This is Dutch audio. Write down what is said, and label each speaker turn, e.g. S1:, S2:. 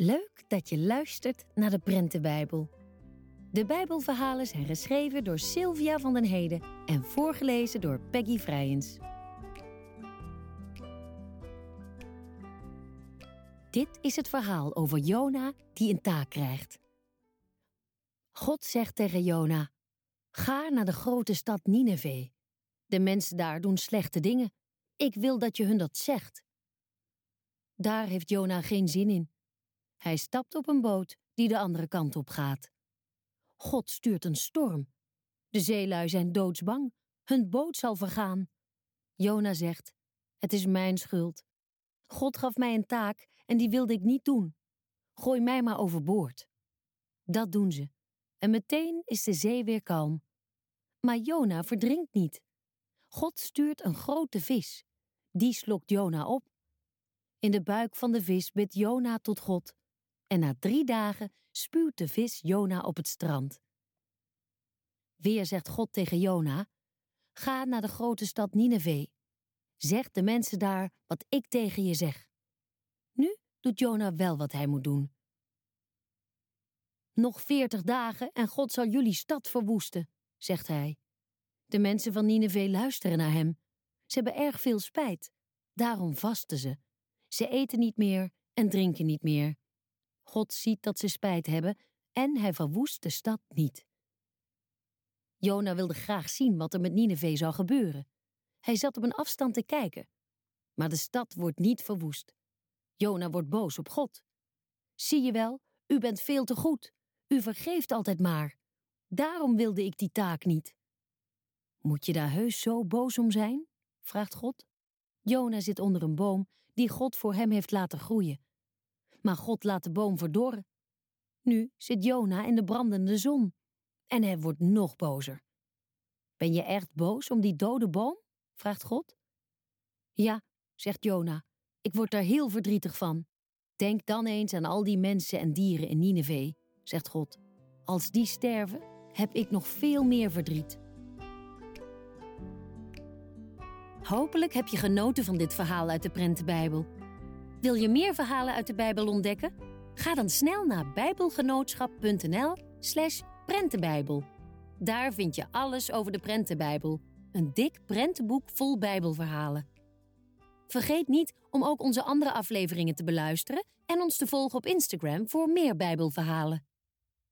S1: Leuk dat je luistert naar de Prentenbijbel. De Bijbelverhalen zijn geschreven door Sylvia van den Heden en voorgelezen door Peggy Vrijens. Dit is het verhaal over Jona die een taak krijgt. God zegt tegen Jona: Ga naar de grote stad Nineveh. De mensen daar doen slechte dingen. Ik wil dat je hun dat zegt. Daar heeft Jona geen zin in. Hij stapt op een boot die de andere kant op gaat. God stuurt een storm. De zeelui zijn doodsbang. Hun boot zal vergaan. Jona zegt: Het is mijn schuld. God gaf mij een taak en die wilde ik niet doen. Gooi mij maar overboord. Dat doen ze. En meteen is de zee weer kalm. Maar Jona verdrinkt niet. God stuurt een grote vis. Die slokt Jona op. In de buik van de vis bidt Jona tot God en na drie dagen spuwt de vis Jona op het strand. Weer zegt God tegen Jona: Ga naar de grote stad Nineveh. Zeg de mensen daar wat ik tegen je zeg. Nu doet Jona wel wat hij moet doen. Nog veertig dagen en God zal jullie stad verwoesten, zegt hij. De mensen van Nineveh luisteren naar hem. Ze hebben erg veel spijt. Daarom vasten ze. Ze eten niet meer en drinken niet meer. God ziet dat ze spijt hebben en hij verwoest de stad niet. Jona wilde graag zien wat er met Nineveh zou gebeuren. Hij zat op een afstand te kijken. Maar de stad wordt niet verwoest. Jona wordt boos op God. Zie je wel, u bent veel te goed. U vergeeft altijd maar. Daarom wilde ik die taak niet. Moet je daar heus zo boos om zijn? vraagt God. Jona zit onder een boom die God voor hem heeft laten groeien maar God laat de boom verdorren. Nu zit Jona in de brandende zon en hij wordt nog bozer. Ben je echt boos om die dode boom? vraagt God. Ja, zegt Jona, ik word daar heel verdrietig van. Denk dan eens aan al die mensen en dieren in Nineveh, zegt God. Als die sterven, heb ik nog veel meer verdriet. Hopelijk heb je genoten van dit verhaal uit de Prentenbijbel. Wil je meer verhalen uit de Bijbel ontdekken? Ga dan snel naar bijbelgenootschap.nl/slash prentenbijbel. Daar vind je alles over de Prentenbijbel, een dik prentenboek vol Bijbelverhalen. Vergeet niet om ook onze andere afleveringen te beluisteren en ons te volgen op Instagram voor meer Bijbelverhalen.